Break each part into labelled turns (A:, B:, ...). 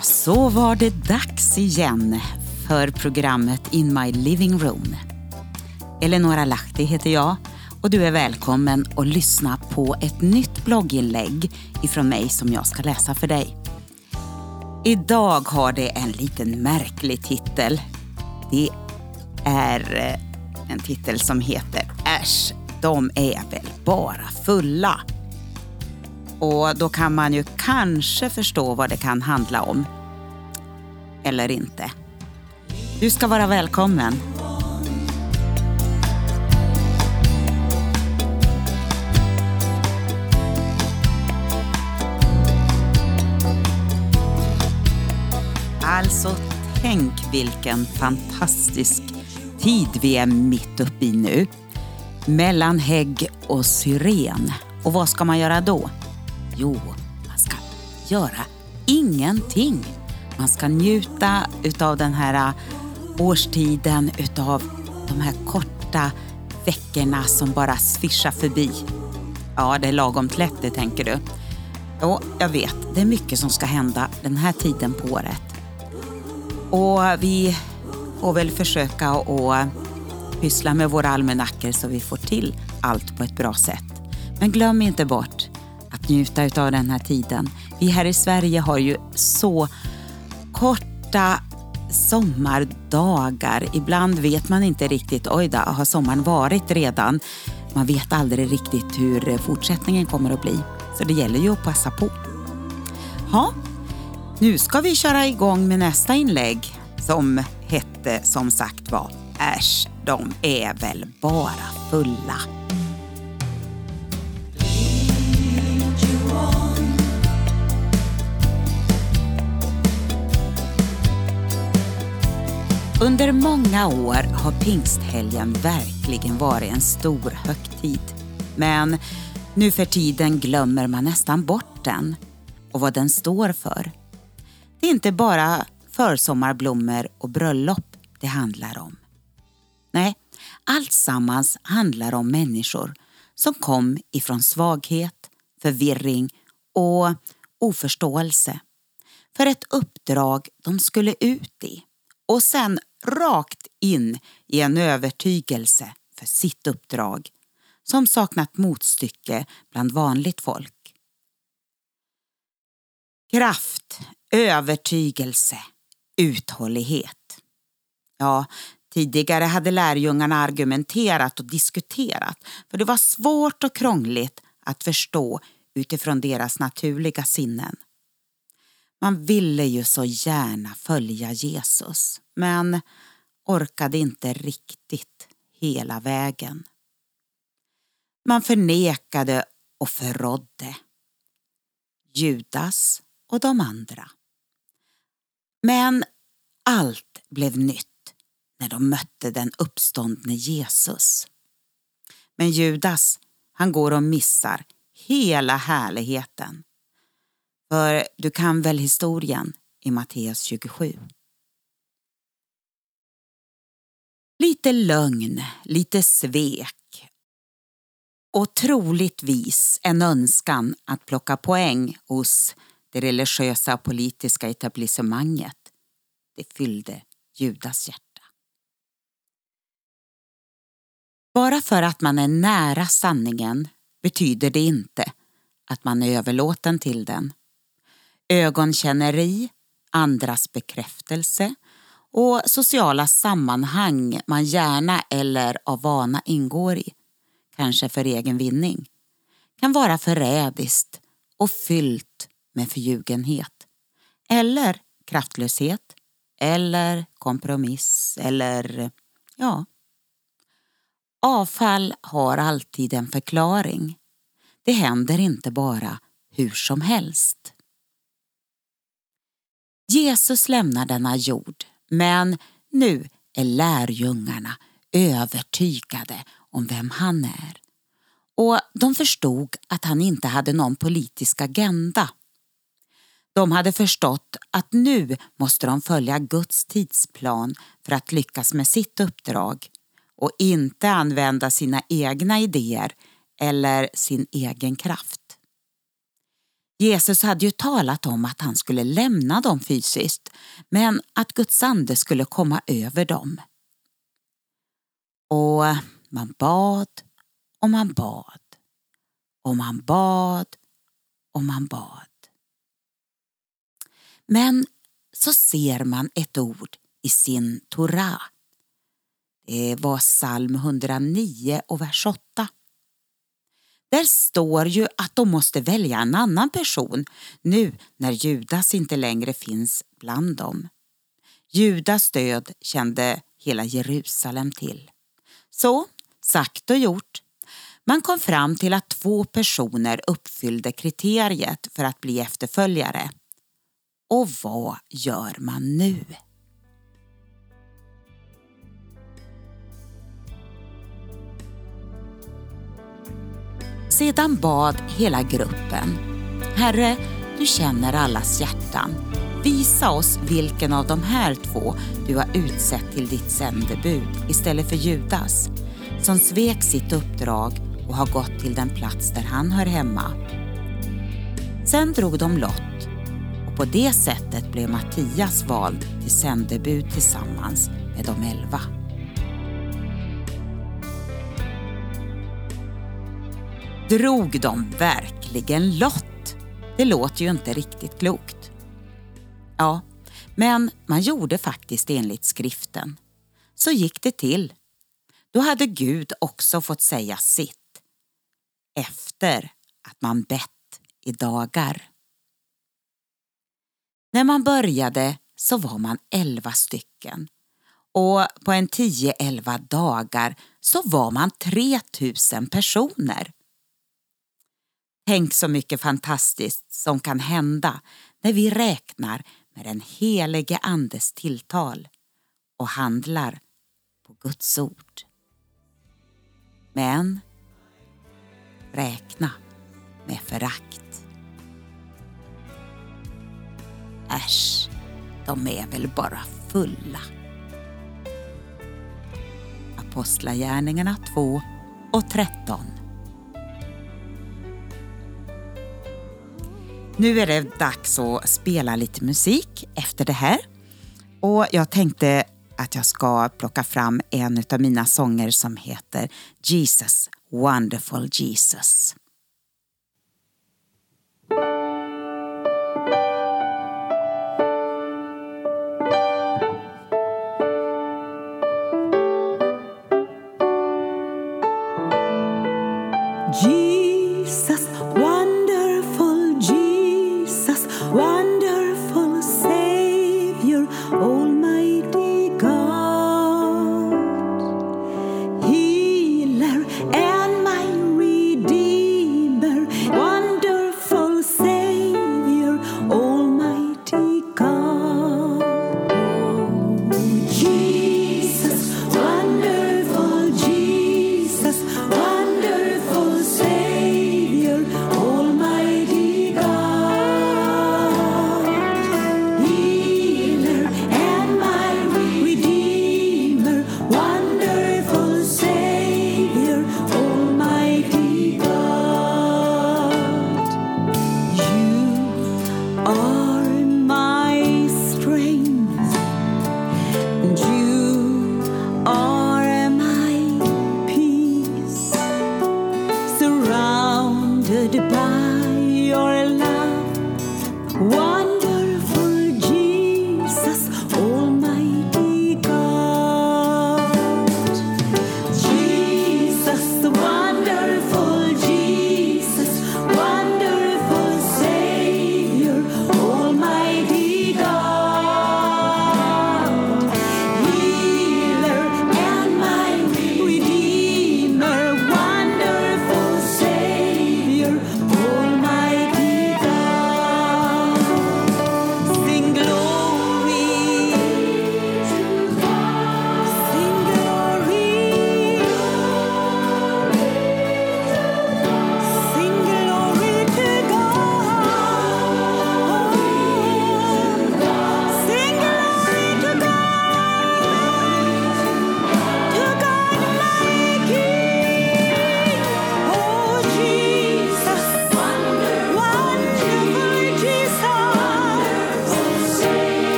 A: Ja, så var det dags igen för programmet In My Living Room. Eleonora Lahti heter jag och du är välkommen att lyssna på ett nytt blogginlägg ifrån mig som jag ska läsa för dig. Idag har det en liten märklig titel. Det är eh, en titel som heter Äsch, de är väl bara fulla. Och då kan man ju kanske förstå vad det kan handla om. Eller inte. Du ska vara välkommen. Alltså, tänk vilken fantastisk tid vi är mitt uppe i nu. Mellan hägg och syren. Och vad ska man göra då? Jo, man ska göra ingenting. Man ska njuta utav den här äh, årstiden, utav de här korta veckorna som bara svischar förbi. Ja, det är lagom lätt det tänker du. Jo, jag vet, det är mycket som ska hända den här tiden på året. Och vi får väl försöka att äh, pyssla med våra almanackor så vi får till allt på ett bra sätt. Men glöm inte bort njuta av den här tiden. Vi här i Sverige har ju så korta sommardagar. Ibland vet man inte riktigt, oj då, har sommaren varit redan? Man vet aldrig riktigt hur fortsättningen kommer att bli. Så det gäller ju att passa på. Ja, nu ska vi köra igång med nästa inlägg som hette som sagt var Äsch, de är väl bara fulla. Under många år har pingsthelgen verkligen varit en stor högtid. Men nu för tiden glömmer man nästan bort den och vad den står för. Det är inte bara försommarblommor och bröllop det handlar om. Nej, allt sammans handlar om människor som kom ifrån svaghet, förvirring och oförståelse för ett uppdrag de skulle ut i och sen rakt in i en övertygelse för sitt uppdrag som saknat motstycke bland vanligt folk. Kraft, övertygelse, uthållighet. Ja, tidigare hade lärjungarna argumenterat och diskuterat för det var svårt och krångligt att förstå utifrån deras naturliga sinnen. Man ville ju så gärna följa Jesus men orkade inte riktigt hela vägen. Man förnekade och förrådde. Judas och de andra. Men allt blev nytt när de mötte den uppståndne Jesus. Men Judas, han går och missar hela härligheten. För du kan väl historien i Matteus 27. Lite lögn, lite svek och troligtvis en önskan att plocka poäng hos det religiösa och politiska etablissemanget. Det fyllde Judas hjärta. Bara för att man är nära sanningen betyder det inte att man är överlåten till den. Ögonkänneri, andras bekräftelse och sociala sammanhang man gärna eller av vana ingår i, kanske för egen vinning, kan vara förrädiskt och fyllt med förljugenhet. Eller kraftlöshet, eller kompromiss, eller ja. Avfall har alltid en förklaring. Det händer inte bara hur som helst. Jesus lämnar denna jord men nu är lärjungarna övertygade om vem han är. Och de förstod att han inte hade någon politisk agenda. De hade förstått att nu måste de följa Guds tidsplan för att lyckas med sitt uppdrag och inte använda sina egna idéer eller sin egen kraft. Jesus hade ju talat om att han skulle lämna dem fysiskt, men att Guds ande skulle komma över dem. Och man bad och man bad och man bad och man bad. Men så ser man ett ord i sin Torah. Det var psalm 109 och vers 8. Där står ju att de måste välja en annan person nu när Judas inte längre finns bland dem. Judas död kände hela Jerusalem till. Så, sagt och gjort. Man kom fram till att två personer uppfyllde kriteriet för att bli efterföljare. Och vad gör man nu? Sedan bad hela gruppen. Herre, du känner allas hjärtan. Visa oss vilken av de här två du har utsett till ditt sändebud istället för Judas, som svek sitt uppdrag och har gått till den plats där han hör hemma. Sen drog de lott och på det sättet blev Mattias vald till sändebud tillsammans med de elva. Drog de verkligen lott? Det låter ju inte riktigt klokt. Ja, men man gjorde faktiskt enligt skriften. Så gick det till. Då hade Gud också fått säga sitt efter att man bett i dagar. När man började så var man elva stycken och på en 10-11 dagar så var man 3000 personer. Tänk så mycket fantastiskt som kan hända när vi räknar med den helige Andes tilltal och handlar på Guds ord. Men räkna med förakt. Äsch, de är väl bara fulla. Apostlagärningarna 2 och 13. Nu är det dags att spela lite musik efter det här. Och jag tänkte att jag ska plocka fram en av mina sånger som heter Jesus, Wonderful Jesus.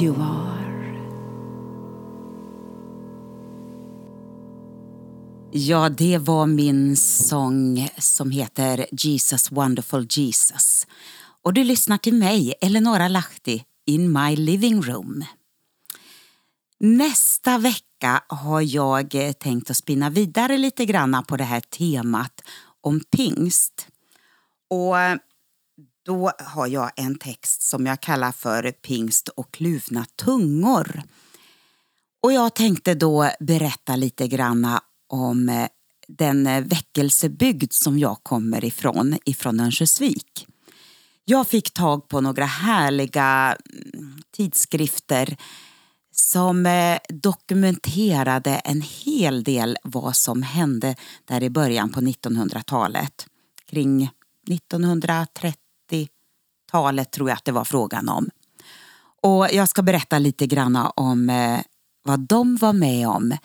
A: You are. Ja, det var min sång som heter Jesus Wonderful Jesus. Och du lyssnar till mig, Eleonora Lahti, in my living room. Nästa vecka har jag tänkt att spinna vidare lite grann på det här temat om pingst. Och då har jag en text som jag kallar för Pingst och kluvna tungor. Och jag tänkte då berätta lite granna om eh, den eh, väckelsebygd som jag kommer ifrån, ifrån Örnsköldsvik. Jag fick tag på några härliga mm, tidskrifter som eh, dokumenterade en hel del vad som hände där i början på 1900-talet. Kring 1930 talet tror jag att det var frågan om. Och jag ska berätta lite grann om eh, vad de var med om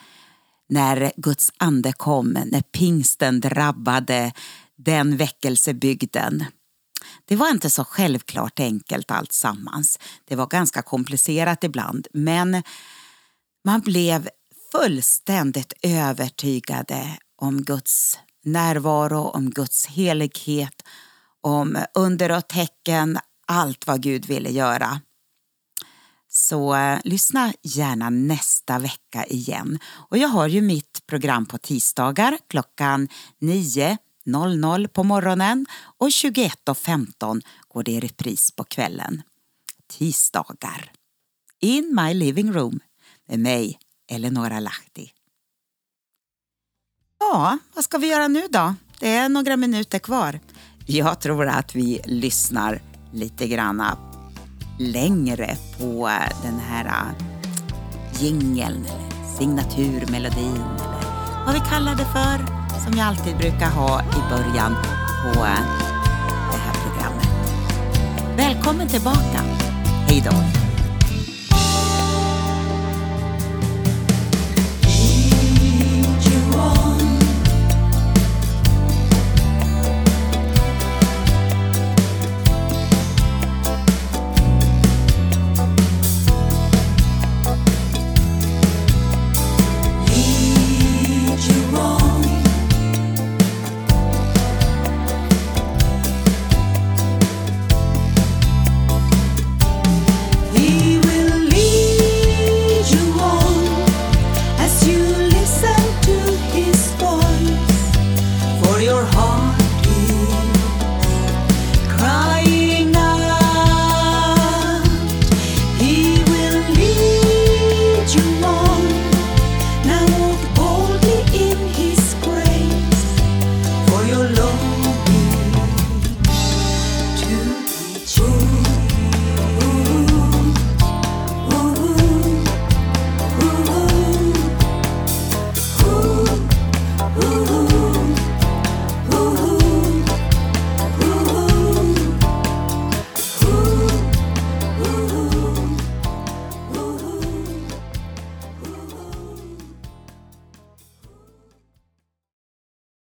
A: när Guds ande kom, när pingsten drabbade den väckelsebygden. Det var inte så självklart enkelt allt sammans. Det var ganska komplicerat ibland men man blev fullständigt övertygade om Guds närvaro, om Guds helighet, om under och tecken, allt vad Gud ville göra. Så eh, lyssna gärna nästa vecka igen. Och jag har ju mitt program på tisdagar klockan 9.00 på morgonen och 21.15 går det i repris på kvällen. Tisdagar. In my living room med mig, Eleonora Lahti. Ja, vad ska vi göra nu då? Det är några minuter kvar. Jag tror att vi lyssnar lite granna längre på eh, den här eh, jingeln signaturmelodin eller vad vi kallar det för som jag alltid brukar ha i början på eh, det här programmet. Välkommen tillbaka. Hej då.